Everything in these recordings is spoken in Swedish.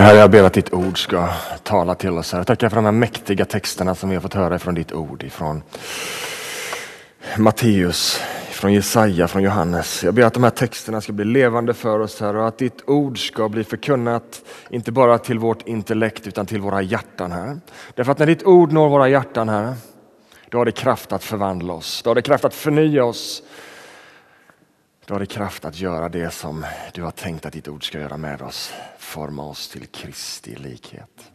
Herre, jag ber att ditt ord ska tala till oss. Här. Jag tackar för de här mäktiga texterna som vi har fått höra från ditt ord, ifrån Matteus, från Jesaja, från Johannes. Jag ber att de här texterna ska bli levande för oss här och att ditt ord ska bli förkunnat, inte bara till vårt intellekt utan till våra hjärtan här. Därför att när ditt ord når våra hjärtan här, då har det kraft att förvandla oss, då har det kraft att förnya oss, du har det kraft att göra det som du har tänkt att ditt ord ska göra med oss. Forma oss till Kristi likhet.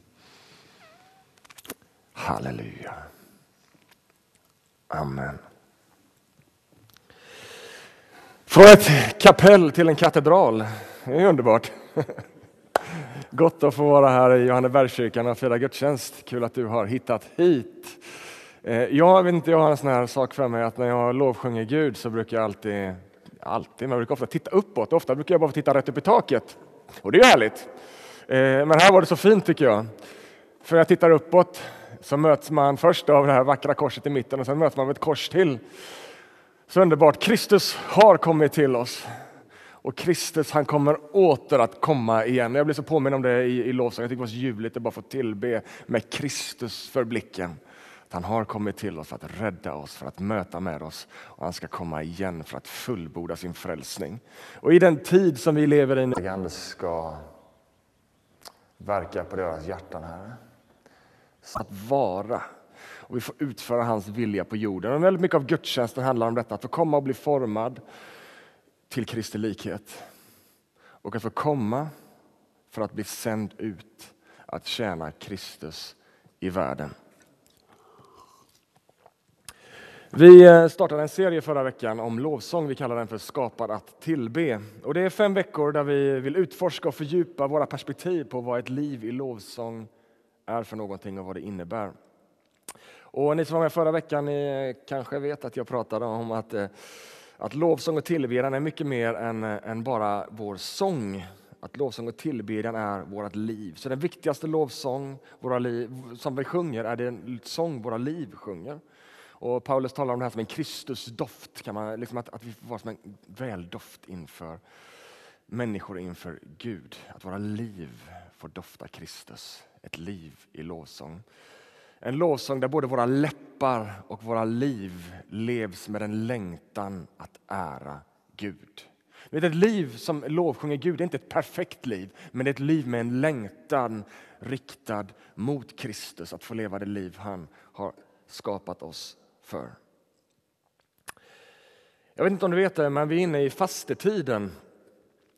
Halleluja. Amen. Från ett kapell till en katedral. Det är underbart. Gott att få vara här i Johannebergskyrkan och fira gudstjänst. Kul att du har hittat hit. Eh, jag vet inte, jag har en sån här sak för mig att när jag lovsjunger Gud så brukar jag alltid alltid, man brukar ofta titta uppåt. Ofta brukar jag bara titta rätt upp i taket. Och det är ju härligt. Eh, men här var det så fint tycker jag. För när jag tittar uppåt så möts man först av det här vackra korset i mitten och sen möts man av ett kors till. Så underbart. Kristus har kommit till oss. Och Kristus han kommer åter att komma igen. Jag blir så påminn om det i, i lovsången. Jag tycker det var så ljuvligt att bara få tillbe med Kristus för blicken. Han har kommit till oss för att rädda oss, för att möta med oss och han ska komma igen för att fullborda sin frälsning. Och i den tid som vi lever i nu Han ska verka på deras hjärtan här. Att vara och vi får utföra hans vilja på jorden. Och väldigt mycket av gudstjänsten handlar om detta, att få komma och bli formad till Kristi likhet. Och att få komma för att bli sänd ut att tjäna Kristus i världen. Vi eh, startade en serie förra veckan om lovsång. Vi kallar den för Skapad att tillbe. Och det är fem veckor där vi vill utforska och fördjupa våra perspektiv på vad ett liv i lovsång är för någonting och vad det innebär. Och ni som var med förra veckan ni kanske vet att jag pratade om att, eh, att lovsång och tillbedjan är mycket mer än, eh, än bara vår sång. Att lovsång och tillbedjan är vårt liv. Så den viktigaste lovsång våra liv, som vi sjunger är den sång våra liv sjunger. Och Paulus talar om det här som en Kristusdoft, kan man, liksom att, att vi får vara som en väldoft inför människor inför Gud. Att våra liv får dofta Kristus, ett liv i lovsång. En lovsång där både våra läppar och våra liv levs med en längtan att ära Gud. Ett liv som lovsjunger Gud är inte ett perfekt liv, men det är ett liv med en längtan riktad mot Kristus, att få leva det liv han har skapat oss för. Jag vet inte om du vet det, men vi är inne i fastetiden.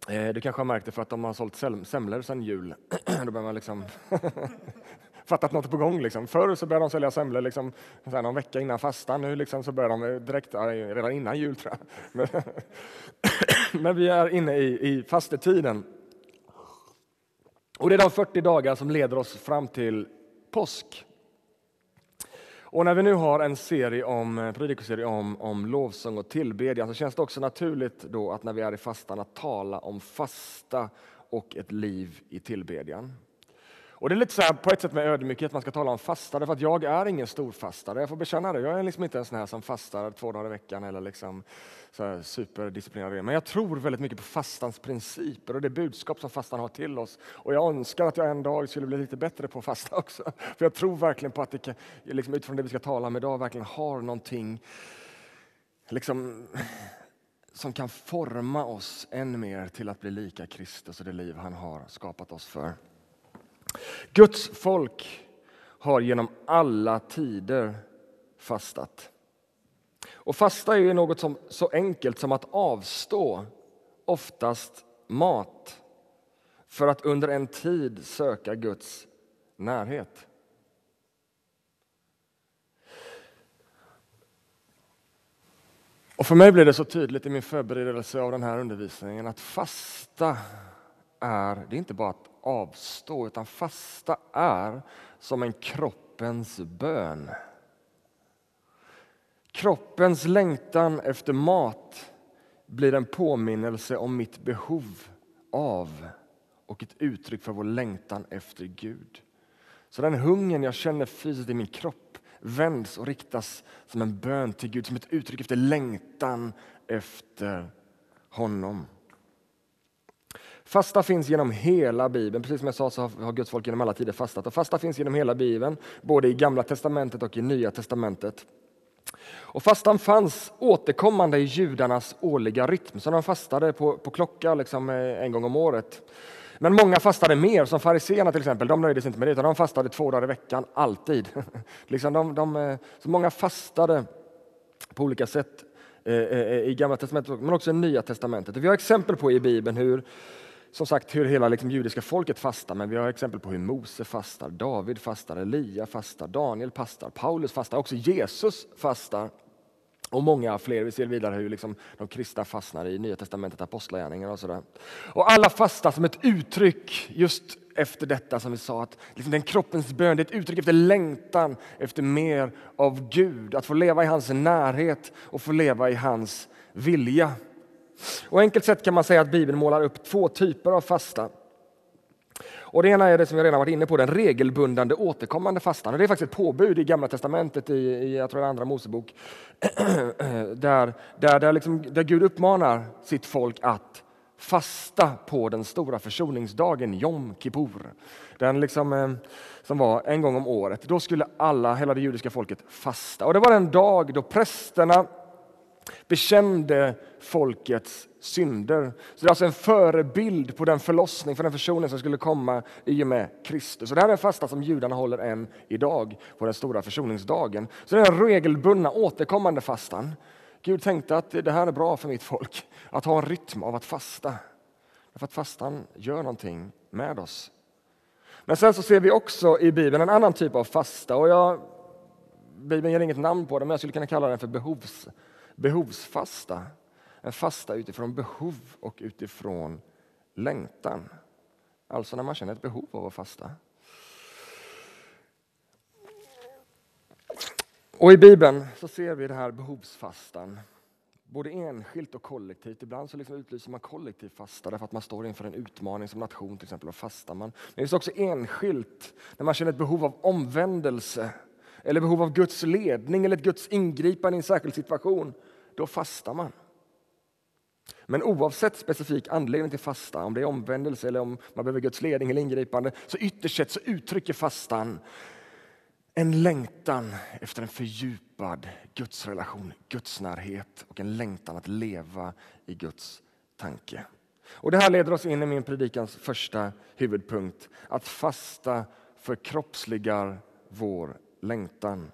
Eh, du kanske har märkt det för att de har sålt semlor sedan jul. Då börjar man liksom fattat något på gång. Liksom. Förr så började de sälja semlor liksom, någon vecka innan fastan. Nu liksom så börjar de eh, direkt eh, redan innan jul, tror jag. Men, vi är inne i, i fastetiden. Och det är de 40 dagar som leder oss fram till påsk. Och när vi nu har en serie om, eh, predikoserie om, om lovsång och tillbedjan så känns det också naturligt då att när vi är i fastan att tala om fasta och ett liv i tillbedjan. Och det är lite så här, på ett sätt med ödmjukhet man ska tala om fasta, För att jag är ingen storfastare. Jag får bekänna det. Jag är liksom inte en sån här som fastar två dagar i veckan eller liksom så superdisciplinerad. Men jag tror väldigt mycket på fastans principer och det budskap som fastan har till oss. Och jag önskar att jag en dag skulle bli lite bättre på att fasta också. För jag tror verkligen på att det kan, liksom utifrån det vi ska tala om idag verkligen har någonting liksom, som kan forma oss än mer till att bli lika Kristus och det liv han har skapat oss för. Guds folk har genom alla tider fastat. Och fasta är något som, så enkelt som att avstå, oftast mat, för att under en tid söka Guds närhet. Och för mig blev det så tydligt i min förberedelse av den här undervisningen att fasta är, det är inte bara att avstå, utan fasta är som en kroppens bön. Kroppens längtan efter mat blir en påminnelse om mitt behov av och ett uttryck för vår längtan efter Gud. Så den hungern jag känner fysiskt i min kropp vänds och riktas som en bön till Gud, som ett uttryck efter längtan efter honom. Fasta finns genom hela Bibeln. Precis som jag sa så har Guds folk genom alla tider fastat. Och fasta finns genom hela Bibeln, både i Gamla testamentet och i Nya testamentet. Och fastan fanns återkommande i judarnas årliga rytm, så de fastade på, på klocka liksom eh, en gång om året. Men många fastade mer, som fariseerna till exempel. De nöjde sig inte med det, utan de fastade två dagar i veckan, alltid. liksom de, de, eh, så många fastade på olika sätt eh, i Gamla testamentet, men också i Nya testamentet. Vi har exempel på i Bibeln hur som sagt hur hela liksom, judiska folket fastar, men vi har exempel på hur Mose fastar, David fastar, Elia fastar, Daniel fastar, Paulus fastar, också Jesus fastar. Och många fler. Vi ser vidare hur liksom de kristna fastnar i Nya testamentet, apostlagärningarna och sådär. Och alla fastar som ett uttryck just efter detta som vi sa, att liksom den kroppens bön, det är ett uttryck efter längtan efter mer av Gud, att få leva i hans närhet och få leva i hans vilja. Och enkelt sett kan man säga att Bibeln målar upp två typer av fasta. Och det ena är det som jag redan varit inne på, den regelbundande återkommande fastan. Och det är faktiskt ett påbud i Gamla testamentet, i, i jag tror det andra Mosebok, där, där, där, liksom, där Gud uppmanar sitt folk att fasta på den stora försoningsdagen, Jom Kippur. Den liksom, eh, som var en gång om året. Då skulle alla, hela det judiska folket fasta. Och det var en dag då prästerna bekände folkets synder. Så det är alltså en förebild på den förlossning, för den försoning som skulle komma i och med Kristus. Och det här är en fasta som judarna håller än idag, på den stora försoningsdagen. Så det är den regelbundna återkommande fastan. Gud tänkte att det här är bra för mitt folk, att ha en rytm av att fasta. Därför att fastan gör någonting med oss. Men sen så ser vi också i Bibeln en annan typ av fasta. Och jag, Bibeln ger inget namn på det, men jag skulle kunna kalla den för behovsfasta behovsfasta. En fasta utifrån behov och utifrån längtan. Alltså när man känner ett behov av att fasta. Och I Bibeln så ser vi det här behovsfastan både enskilt och kollektivt. Ibland så liksom utlyser man kollektiv fasta därför att man står inför en utmaning som nation till exempel och fastar man. Men det finns också enskilt när man känner ett behov av omvändelse eller behov av Guds ledning eller ett Guds ingripande i en särskild situation, då fastar man. Men oavsett specifik anledning till fasta, om det är omvändelse eller om man behöver Guds ledning eller ingripande, så ytterst sett så uttrycker fastan en längtan efter en fördjupad gudsrelation, gudsnärhet och en längtan att leva i Guds tanke. Och Det här leder oss in i min predikans första huvudpunkt. Att fasta förkroppsligar vår längtan.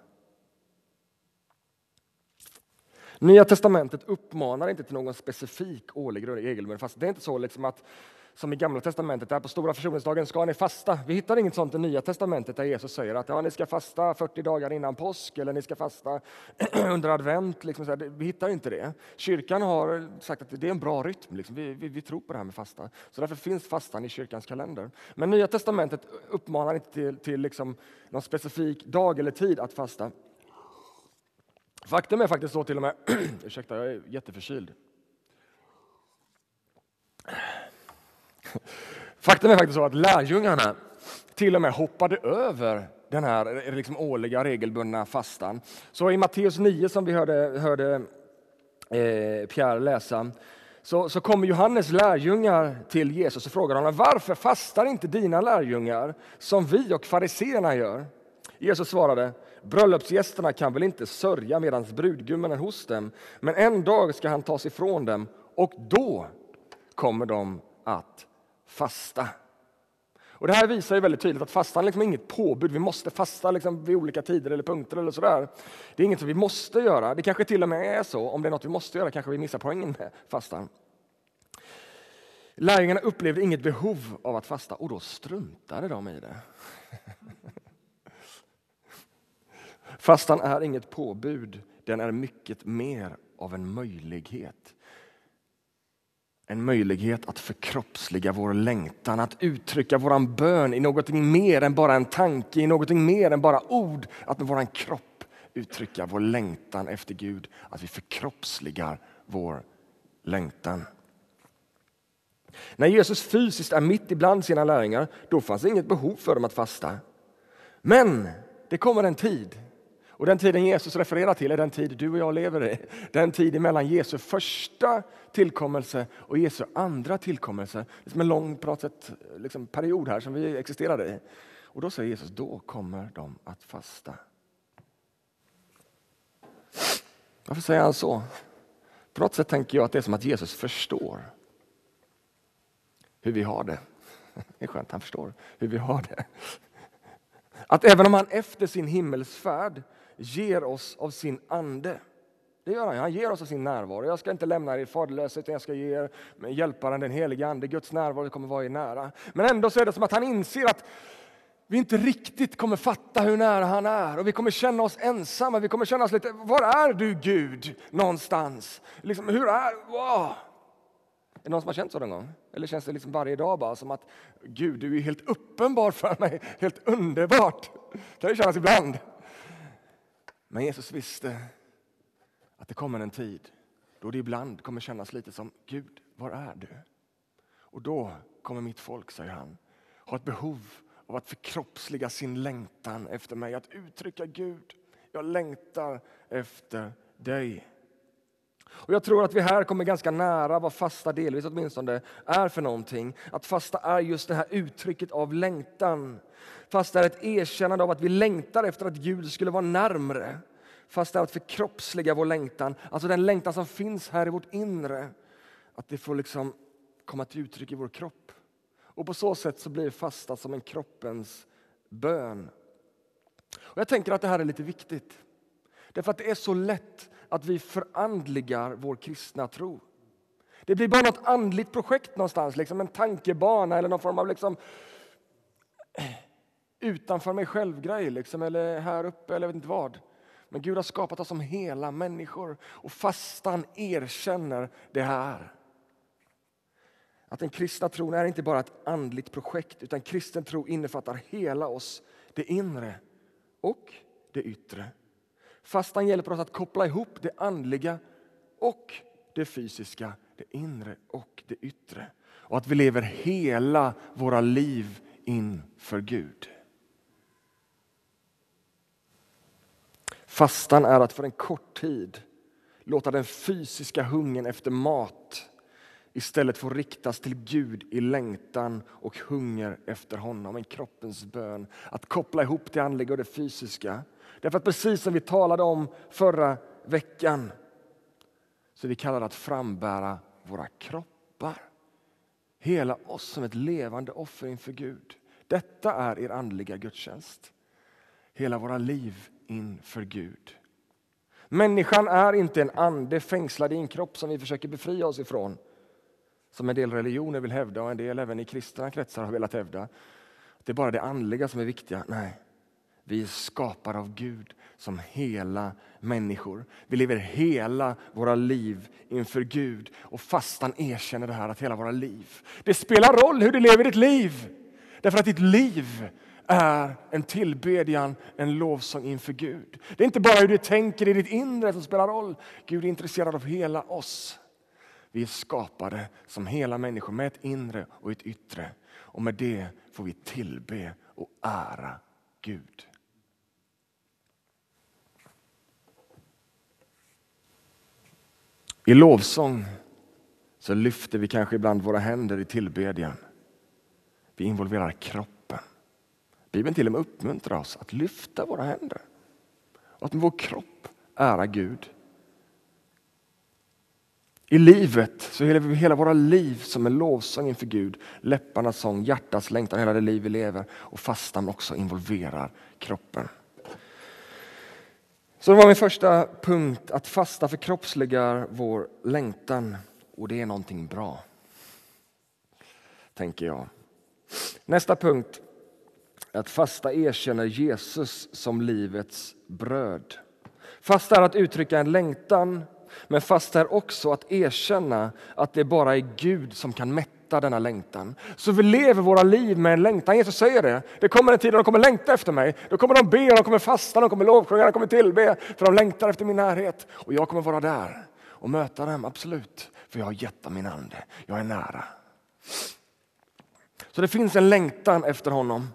Nya testamentet uppmanar inte till någon specifik årlig regelbunden fast Det är inte så liksom att som i Gamla testamentet, där på stora försoningsdagen ska ni fasta. Vi hittar inget sånt i Nya testamentet där Jesus säger att ja, ni ska fasta 40 dagar innan påsk eller ni ska fasta under advent. Liksom vi hittar inte det. Kyrkan har sagt att det är en bra rytm. Liksom. Vi, vi, vi, tror på det här med fasta. Så därför finns fastan i kyrkans kalender. Men Nya testamentet uppmanar inte till, till liksom någon specifik dag eller tid att fasta. Faktum är faktiskt så till och med, ursäkta jag är jätteförkyld. Faktum är faktiskt så att lärjungarna till och med hoppade över den här eh, liksom årliga regelbundna fastan. Så i Matteus 9 som vi hörde, hörde eh, Pierre läsa så, så kommer Johannes lärjungar till Jesus och frågar honom varför fastar inte dina lärjungar som vi och fariseerna gör? Jesus svarade bröllopsgästerna kan väl inte sörja medan brudgummen är hos dem men en dag ska han tas ifrån dem och då kommer de att fasta. Och Det här visar ju väldigt tydligt att fastan liksom är inget påbud. Vi måste fasta liksom vid olika tider eller punkter. eller sådär. Det är inget som vi måste göra. Det kanske till och med är så. Om det är något vi måste göra kanske vi missar poängen med fastan. Lärjungarna upplevde inget behov av att fasta och då struntade de i det. Fastan är inget påbud, den är mycket mer av en möjlighet. En möjlighet att förkroppsliga vår längtan, att uttrycka vår bön i någonting mer än bara en tanke, i någonting mer än bara ord. Att med vår kropp uttrycka vår längtan efter Gud, att vi förkroppsligar vår längtan. När Jesus fysiskt är mitt ibland sina lärjungar, då fanns inget behov för dem att fasta. Men det kommer en tid och den tiden Jesus refererar till är den tid du och jag lever i. Den tid mellan Jesu första tillkommelse och Jesu andra tillkommelse. Det är som en lång pratet, liksom, period här som vi existerar i. Och då säger Jesus, då kommer de att fasta. Varför säger han så? På något sätt tänker jag att det är som att Jesus förstår hur vi har det. Det är skönt, han förstår hur vi har det. Att även om han efter sin himmelsfärd ger oss av sin ande. Det gör han, han ger oss av sin närvaro. Jag ska inte lämna er faderlösa utan jag ska ge er hjälparen den helige ande. Guds närvaro kommer vara er nära. Men ändå så är det som att han inser att vi inte riktigt kommer fatta hur nära han är och vi kommer känna oss ensamma. Vi kommer känna oss lite, var är du Gud någonstans? Liksom, hur är, wow. Är det någon som har känt så någon gång? Eller känns det liksom varje dag bara som att Gud, du är helt uppenbar för mig, helt underbart. Det kan det kännas ibland. Men Jesus visste att det kommer en tid då det ibland kommer kännas lite som Gud, var är du? Och då kommer mitt folk, säger han, ha ett behov av att förkroppsliga sin längtan efter mig, att uttrycka Gud, jag längtar efter dig. Och Jag tror att vi här kommer ganska nära vad fasta delvis åtminstone är för någonting. Att fasta är just det här uttrycket av längtan. Fasta är ett erkännande av att vi längtar efter att Gud skulle vara närmre. Fasta är att förkroppsliga vår längtan, alltså den längtan som finns här i vårt inre. Att det får liksom komma till uttryck i vår kropp. Och På så sätt så blir fasta som en kroppens bön. Och Jag tänker att det här är lite viktigt. Därför att det är så lätt att vi förandligar vår kristna tro. Det blir bara något andligt projekt någonstans, liksom en tankebana eller någon form av liksom utanför mig själv-grej, liksom, eller här uppe eller jag vet inte vad. Men Gud har skapat oss som hela människor och fastan erkänner det här. Att den kristna tron är inte bara ett andligt projekt utan kristen tro innefattar hela oss, det inre och det yttre. Fastan hjälper oss att koppla ihop det andliga och det fysiska, det inre och det yttre. Och att vi lever hela våra liv inför Gud. Fastan är att för en kort tid låta den fysiska hungern efter mat istället får riktas till Gud i längtan och hunger efter honom, en kroppens bön. Att koppla ihop det andliga och det fysiska. Därför att precis som vi talade om förra veckan så är vi kallade att frambära våra kroppar. Hela oss som ett levande offer inför Gud. Detta är er andliga gudstjänst. Hela våra liv inför Gud. Människan är inte en ande fängslad i en kropp som vi försöker befria oss ifrån. Som en del religioner vill hävda och en del även i kristna kretsar har velat hävda. Det är bara det andliga som är viktiga. Nej, vi är skapade av Gud som hela människor. Vi lever hela våra liv inför Gud och fastan erkänner det här att hela våra liv. Det spelar roll hur du lever ditt liv. Därför att ditt liv är en tillbedjan, en lovsång inför Gud. Det är inte bara hur du tänker i ditt inre som spelar roll. Gud är intresserad av hela oss. Vi är skapade som hela människor med ett inre och ett yttre. Och med det får vi tillbe och ära Gud. I lovsång så lyfter vi kanske ibland våra händer i tillbedjan. Vi involverar kroppen. Bibeln till och med uppmuntrar oss att lyfta våra händer. Och att med vår kropp ära Gud. I livet så lever vi hela våra liv som en lovsång inför Gud. Läpparnas sång, hjärtats längtan, hela det liv vi lever. Och fastan också involverar kroppen. Så det var min första punkt, att fasta förkroppsligar vår längtan. Och det är någonting bra. Tänker jag. Nästa punkt, att fasta erkänner Jesus som livets bröd. Fasta är att uttrycka en längtan, men fasta är också att erkänna att det bara är Gud som kan mätta denna längtan. Så vi lever våra liv med en längtan. Jesus säger det. Det kommer en tid då de kommer längta efter mig. Då kommer de be, de kommer fasta, de kommer lovsjunga, de kommer tillbe. För de längtar efter min närhet. Och jag kommer vara där och möta dem, absolut. För jag har gett dem min ande. Jag är nära. Så det finns en längtan efter honom.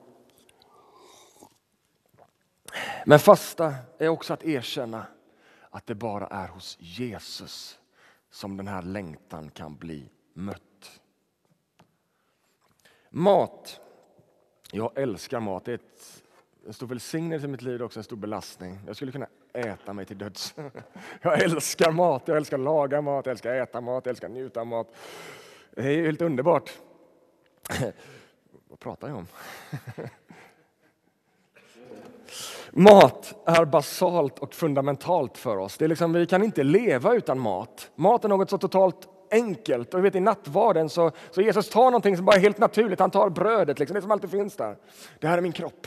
Men fasta är också att erkänna att det bara är hos Jesus som den här längtan kan bli mött. Mat. Jag älskar mat. Det är ett, en stor välsignelse i mitt liv, också en stor belastning. Jag skulle kunna äta mig till döds. Jag älskar mat, jag älskar att laga mat, jag älskar äta mat, jag älskar njuta av mat. Det är helt underbart. Vad pratar jag om? Mat är basalt och fundamentalt för oss. Det är liksom, vi kan inte leva utan mat. Mat är något så totalt enkelt. Och vet, I nattvarden så, så Jesus tar någonting som bara är helt naturligt. Han tar brödet, liksom, det som alltid finns där. Det här är min kropp.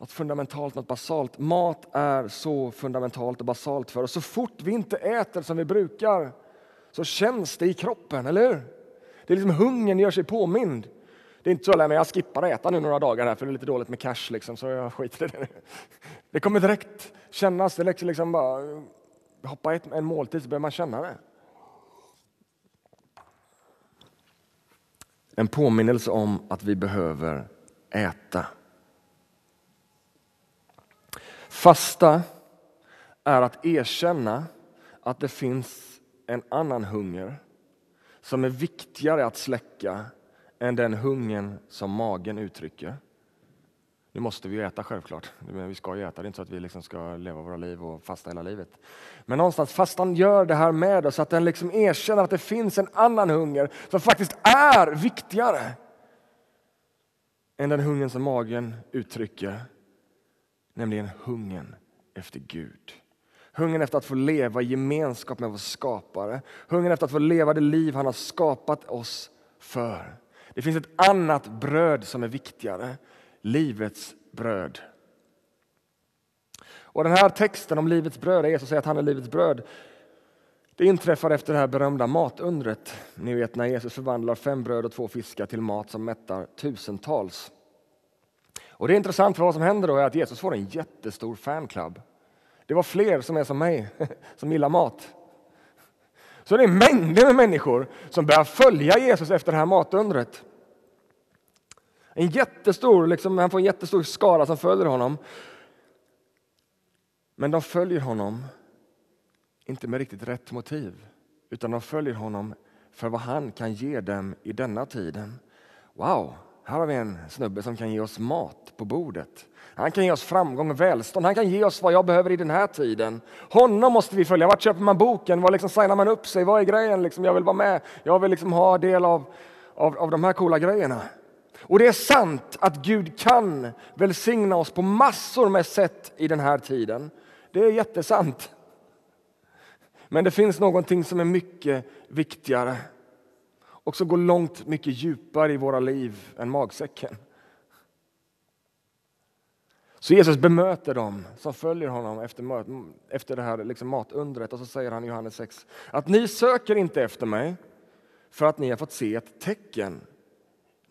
Något fundamentalt, något basalt. Mat är så fundamentalt och basalt för oss. Så fort vi inte äter som vi brukar så känns det i kroppen, eller hur? Det är liksom hungern gör sig påmind. Det är inte så att jag skippar att äta nu några dagar här för det är lite dåligt med cash liksom, så jag skiter i det. Det kommer direkt kännas, det liksom, liksom bara hoppa ett, en måltid så börjar man känna det. En påminnelse om att vi behöver äta. Fasta är att erkänna att det finns en annan hunger som är viktigare att släcka än den hungern som magen uttrycker. Nu måste vi ju äta självklart, vi ska ju äta, det är inte så att vi liksom ska leva våra liv och fasta hela livet. Men någonstans, fastan gör det här med oss, att den liksom erkänner att det finns en annan hunger som faktiskt är viktigare än den hungern som magen uttrycker, nämligen hungern efter Gud. Hungern efter att få leva i gemenskap med vår skapare. Hungern efter att få leva det liv han har skapat oss för. Det finns ett annat bröd som är viktigare. Livets bröd. Och Den här texten om livets bröd, Jesus säger att han är livets bröd. Det inträffar efter det här berömda matundret. Ni vet när Jesus förvandlar fem bröd och två fiskar till mat som mättar tusentals. Och Det är intressant för vad som händer då är att Jesus får en jättestor fanclub. Det var fler som är som mig, som gillar mat. Så det är mängder med människor som börjar följa Jesus efter det här matundret. En jättestor, liksom, han får en jättestor skara som följer honom. Men de följer honom inte med riktigt rätt motiv, utan de följer honom för vad han kan ge dem i denna tiden. Wow, här har vi en snubbe som kan ge oss mat på bordet. Han kan ge oss framgång och välstånd. Han kan ge oss vad jag behöver i den här tiden. Honom måste vi följa. Vart köper man boken? Var liksom signar man upp sig? Vad är grejen? Liksom, jag vill vara med. Jag vill liksom ha del av, av, av de här coola grejerna. Och det är sant att Gud kan välsigna oss på massor med sätt i den här tiden. Det är jättesant. Men det finns någonting som är mycket viktigare och som går långt mycket djupare i våra liv än magsäcken. Så Jesus bemöter dem som följer honom efter, efter det här liksom matundret och så säger han i Johannes 6 att ni söker inte efter mig för att ni har fått se ett tecken.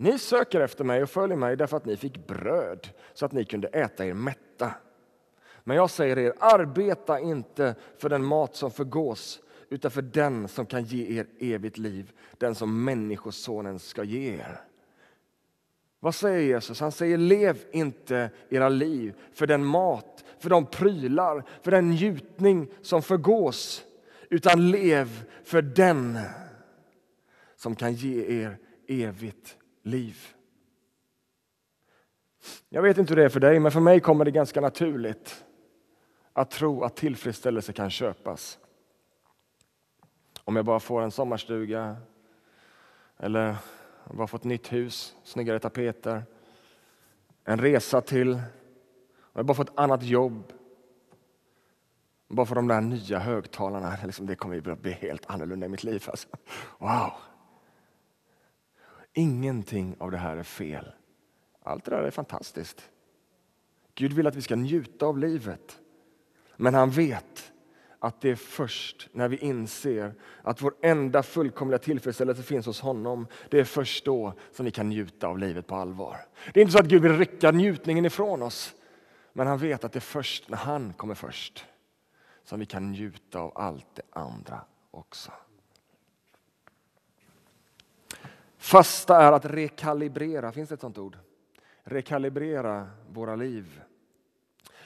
Ni söker efter mig och följer mig därför att ni fick bröd så att ni kunde äta er mätta. Men jag säger er, arbeta inte för den mat som förgås utan för den som kan ge er evigt liv, den som Människosonen ska ge er. Vad säger Jesus? Han säger lev inte era liv för den mat, för de prylar, för den njutning som förgås, utan lev för den som kan ge er evigt liv. Jag vet inte hur det är för dig, men för mig kommer det ganska naturligt att tro att tillfredsställelse kan köpas. Om jag bara får en sommarstuga eller bara får ett nytt hus, snyggare tapeter, en resa till, om jag bara får ett annat jobb, bara för de där nya högtalarna, liksom det kommer att bli helt annorlunda i mitt liv. Alltså. Wow! Ingenting av det här är fel. Allt det där är fantastiskt. Gud vill att vi ska njuta av livet. Men han vet att det är först när vi inser att vår enda fullkomliga tillfredsställelse finns hos honom. Det är först då som vi kan njuta av livet på allvar. Det är inte så att Gud vill rycka njutningen ifrån oss. Men han vet att det är först när han kommer först som vi kan njuta av allt det andra också. Fasta är att rekalibrera, finns det ett sånt ord? rekalibrera våra liv.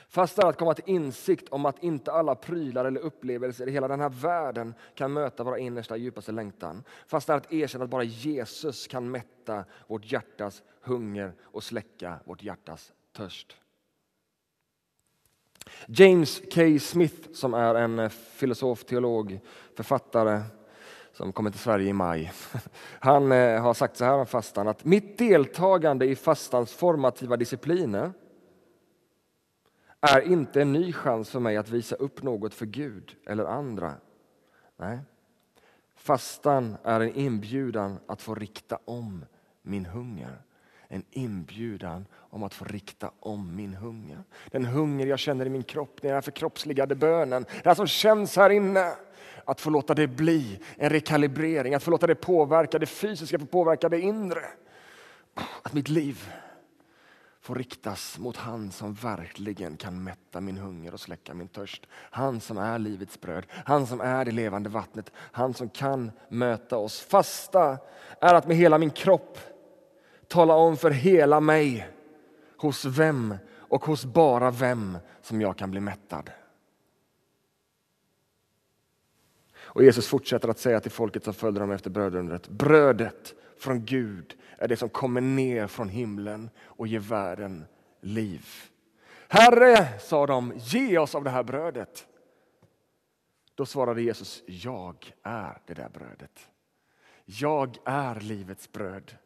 Fasta är att komma till insikt om att inte alla prylar eller upplevelser i hela den här världen kan möta våra innersta djupaste längtan. Fasta är att erkänna att bara Jesus kan mätta vårt hjärtas hunger och släcka vårt hjärtas törst. James K. Smith, som är en filosof, teolog, författare som kommer till Sverige i maj. Han eh, har sagt så här om fastan, att mitt deltagande i fastans formativa discipliner är inte en ny chans för mig att visa upp något för Gud eller andra. Nej. Fastan är en inbjudan att få rikta om min hunger. En inbjudan om att få rikta om min hunger. Den hunger jag känner i min kropp, den här förkroppsligade bönen, det här som känns här inne. Att få låta det bli en rekalibrering, att få låta det påverka det fysiska, få påverka det inre. Att mitt liv får riktas mot han som verkligen kan mätta min hunger och släcka min törst. Han som är livets bröd, han som är det levande vattnet, han som kan möta oss. Fasta är att med hela min kropp tala om för hela mig hos vem och hos bara vem som jag kan bli mättad. Och Jesus fortsätter att säga till folket som följde dem efter brödundret, brödet från Gud är det som kommer ner från himlen och ger världen liv. Herre, sa de, ge oss av det här brödet. Då svarade Jesus, jag är det där brödet. Jag är livets bröd.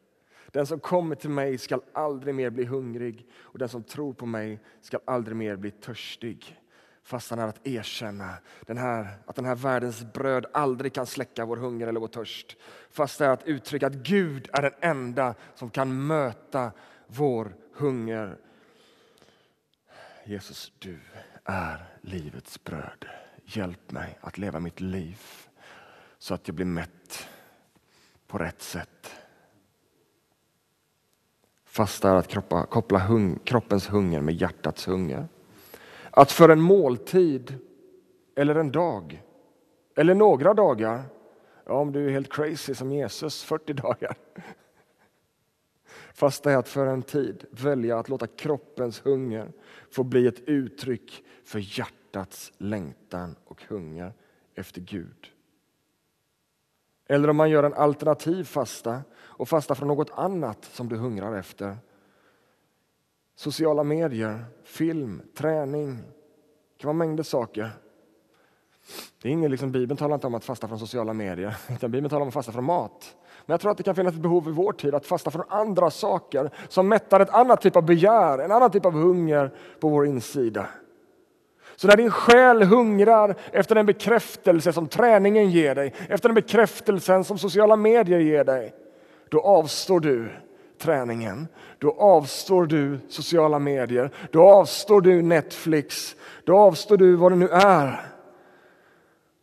Den som kommer till mig skall aldrig mer bli hungrig och den som tror på mig skall aldrig mer bli törstig. Fastan är att erkänna den här, att den här världens bröd aldrig kan släcka vår hunger eller vår törst. Fast är att uttrycka att Gud är den enda som kan möta vår hunger. Jesus, du är livets bröd. Hjälp mig att leva mitt liv så att jag blir mätt på rätt sätt. Fasta är att koppla hung, kroppens hunger med hjärtats hunger. Att för en måltid eller en dag eller några dagar, ja, om du är helt crazy som Jesus, 40 dagar. Fast det är att för en tid välja att låta kroppens hunger få bli ett uttryck för hjärtats längtan och hunger efter Gud. Eller om man gör en alternativ fasta och fasta från något annat som du hungrar efter Sociala medier, film, träning. Det kan vara mängder saker. Det är ingen, liksom, Bibeln talar inte om att fasta från sociala medier, utan Bibeln talar om att fasta från mat. Men jag tror att det kan finnas ett behov i vår tid att fasta från andra saker som mättar ett annat typ av begär, en annan typ av hunger på vår insida. Så när din själ hungrar efter den bekräftelse som träningen ger dig, efter den bekräftelsen som sociala medier ger dig, då avstår du träningen. Då avstår du sociala medier, då avstår du Netflix, då avstår du vad det nu är.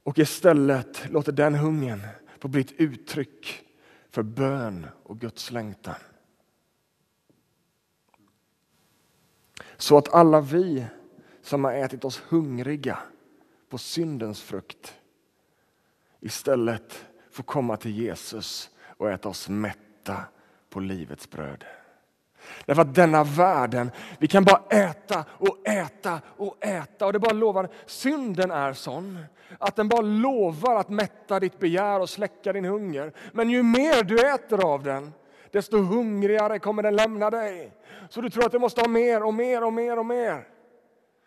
Och istället låter den hungern få bli ett uttryck för bön och Guds längtan. Så att alla vi som har ätit oss hungriga på syndens frukt istället får komma till Jesus och äta oss mätta på livets bröd. Därför att denna världen, vi kan bara äta och äta och äta. Och det bara lovar, synden är sån att den bara lovar att mätta ditt begär och släcka din hunger. Men ju mer du äter av den, desto hungrigare kommer den lämna dig. Så du tror att du måste ha mer och mer och mer och mer.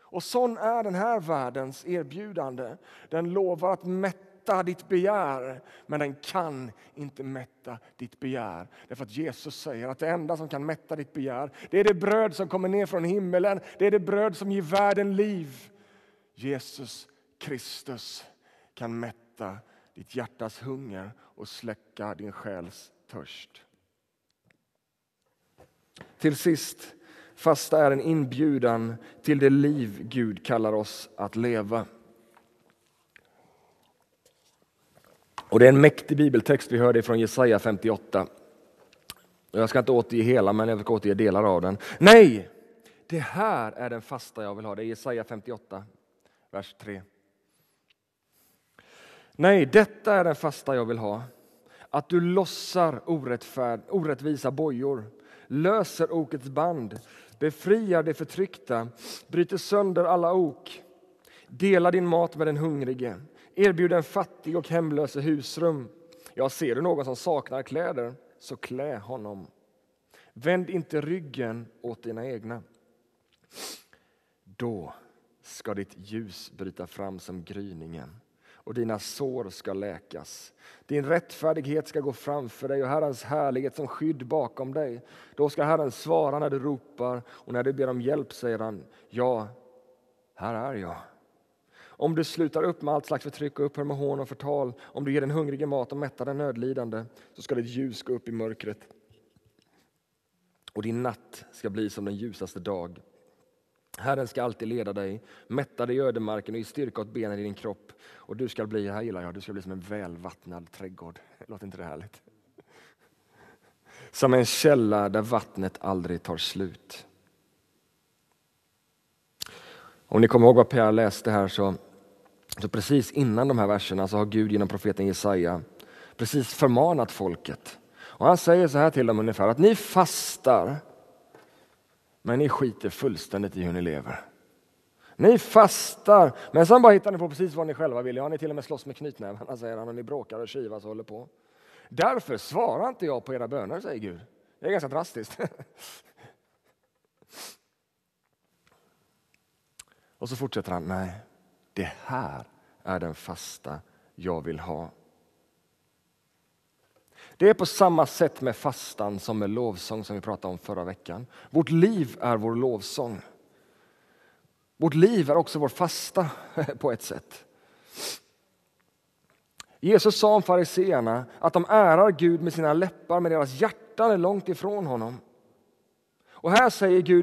Och sån är den här världens erbjudande. Den lovar att mätta mätta ditt begär, men den kan inte mätta ditt begär. Därför att Jesus säger att det enda som kan mätta ditt begär, det är det bröd som kommer ner från himmelen, det är det bröd som ger världen liv. Jesus Kristus kan mätta ditt hjärtas hunger och släcka din själs törst. Till sist, fasta är en inbjudan till det liv Gud kallar oss att leva. Och Det är en mäktig bibeltext vi hörde från Jesaja 58. Jag ska inte återge hela, men jag ska återge delar av den. Nej, det här är den fasta jag vill ha. Det är Jesaja 58, vers 3. Nej, detta är den fasta jag vill ha. Att du lossar orättvisa bojor, löser okets band, befriar de förtryckta, bryter sönder alla ok. Dela din mat med den hungrige, erbjud den fattig och hemlöse husrum. Jag ser du någon som saknar kläder, så klä honom. Vänd inte ryggen åt dina egna. Då ska ditt ljus bryta fram som gryningen och dina sår ska läkas. Din rättfärdighet ska gå framför dig och Herrens härlighet som skydd bakom dig. Då ska Herren svara när du ropar och när du ber om hjälp säger han, ja, här är jag. Om du slutar upp med allt slags förtryck och upphör med hån och förtal, om du ger den hungrige mat och mättar den nödlidande, så ska ditt ljus gå upp i mörkret och din natt ska bli som den ljusaste dag. Herren ska alltid leda dig, mätta dig i ödemarken och ge styrka åt benen i din kropp. Och du ska bli, här gillar jag, du ska bli som en välvattnad trädgård. Låter inte det härligt? Som en källa där vattnet aldrig tar slut. Om ni kommer ihåg vad Per läste här så, så precis innan de här verserna så har Gud genom profeten Jesaja precis förmanat folket. Och han säger så här till dem ungefär att ni fastar men ni skiter fullständigt i hur ni lever. Ni fastar, men sen bara hittar ni på precis vad ni själva vill. Ja, ni till och med slåss med knytnävarna, säger han, och ni bråkar och kivas och håller på. Därför svarar inte jag på era böner, säger Gud. Det är ganska drastiskt. och så fortsätter han, nej, det här är den fasta jag vill ha. Det är på samma sätt med fastan som med lovsång som vi pratade om förra veckan. Vårt liv är vår lovsång. Vårt liv är också vår fasta på ett sätt. Jesus sa om fariseerna att de ärar Gud med sina läppar men deras hjärtan är långt ifrån honom. Och här säger Gud